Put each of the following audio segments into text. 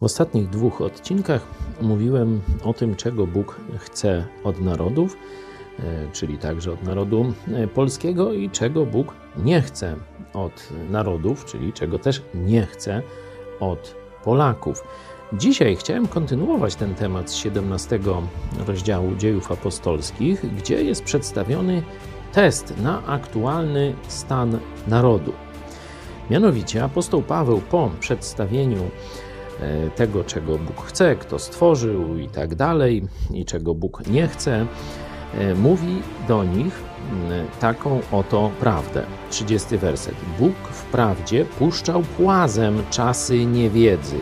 W ostatnich dwóch odcinkach mówiłem o tym, czego Bóg chce od narodów, e, czyli także od narodu e, polskiego, i czego Bóg nie chce od narodów, czyli czego też nie chce od Polaków. Dzisiaj chciałem kontynuować ten temat z 17 rozdziału Dziejów Apostolskich, gdzie jest przedstawiony test na aktualny stan narodu. Mianowicie apostoł Paweł po przedstawieniu tego, czego Bóg chce, kto stworzył i tak dalej, i czego Bóg nie chce, e, mówi do nich taką oto prawdę. 30 werset. Bóg wprawdzie puszczał płazem czasy niewiedzy.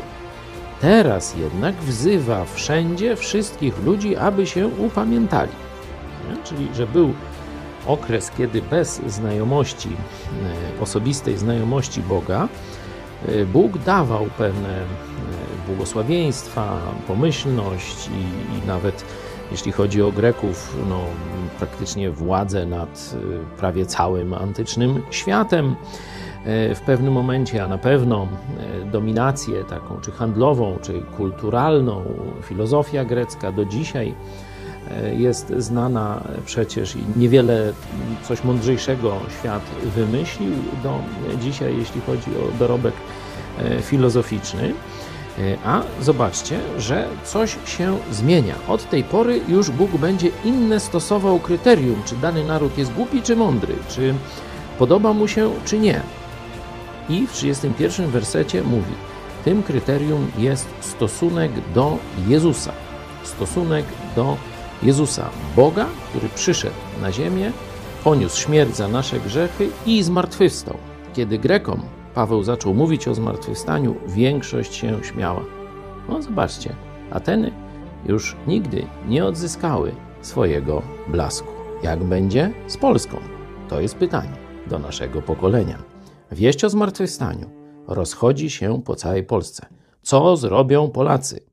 Teraz jednak wzywa wszędzie wszystkich ludzi, aby się upamiętali. Czyli, że był okres, kiedy bez znajomości, e, osobistej znajomości Boga, Bóg dawał pewne błogosławieństwa, pomyślność i, i nawet jeśli chodzi o Greków, no, praktycznie władzę nad y, prawie całym antycznym światem e, w pewnym momencie, a na pewno e, dominację taką, czy handlową, czy kulturalną, filozofia grecka do dzisiaj e, jest znana przecież i niewiele coś mądrzejszego świat wymyślił do dzisiaj, jeśli chodzi o dorobek filozoficzny. E, a zobaczcie, że coś się zmienia. Od tej pory już Bóg będzie inne stosował kryterium, czy dany naród jest głupi czy mądry, czy podoba mu się czy nie. I w 31 wersecie mówi: Tym kryterium jest stosunek do Jezusa. Stosunek do Jezusa, Boga, który przyszedł na ziemię, poniósł śmierć za nasze grzechy i zmartwychwstał. Kiedy Grekom Paweł zaczął mówić o zmartwychwstaniu, większość się śmiała. No zobaczcie, Ateny już nigdy nie odzyskały swojego blasku. Jak będzie z Polską? To jest pytanie do naszego pokolenia. Wieść o zmartwychwstaniu rozchodzi się po całej Polsce. Co zrobią Polacy?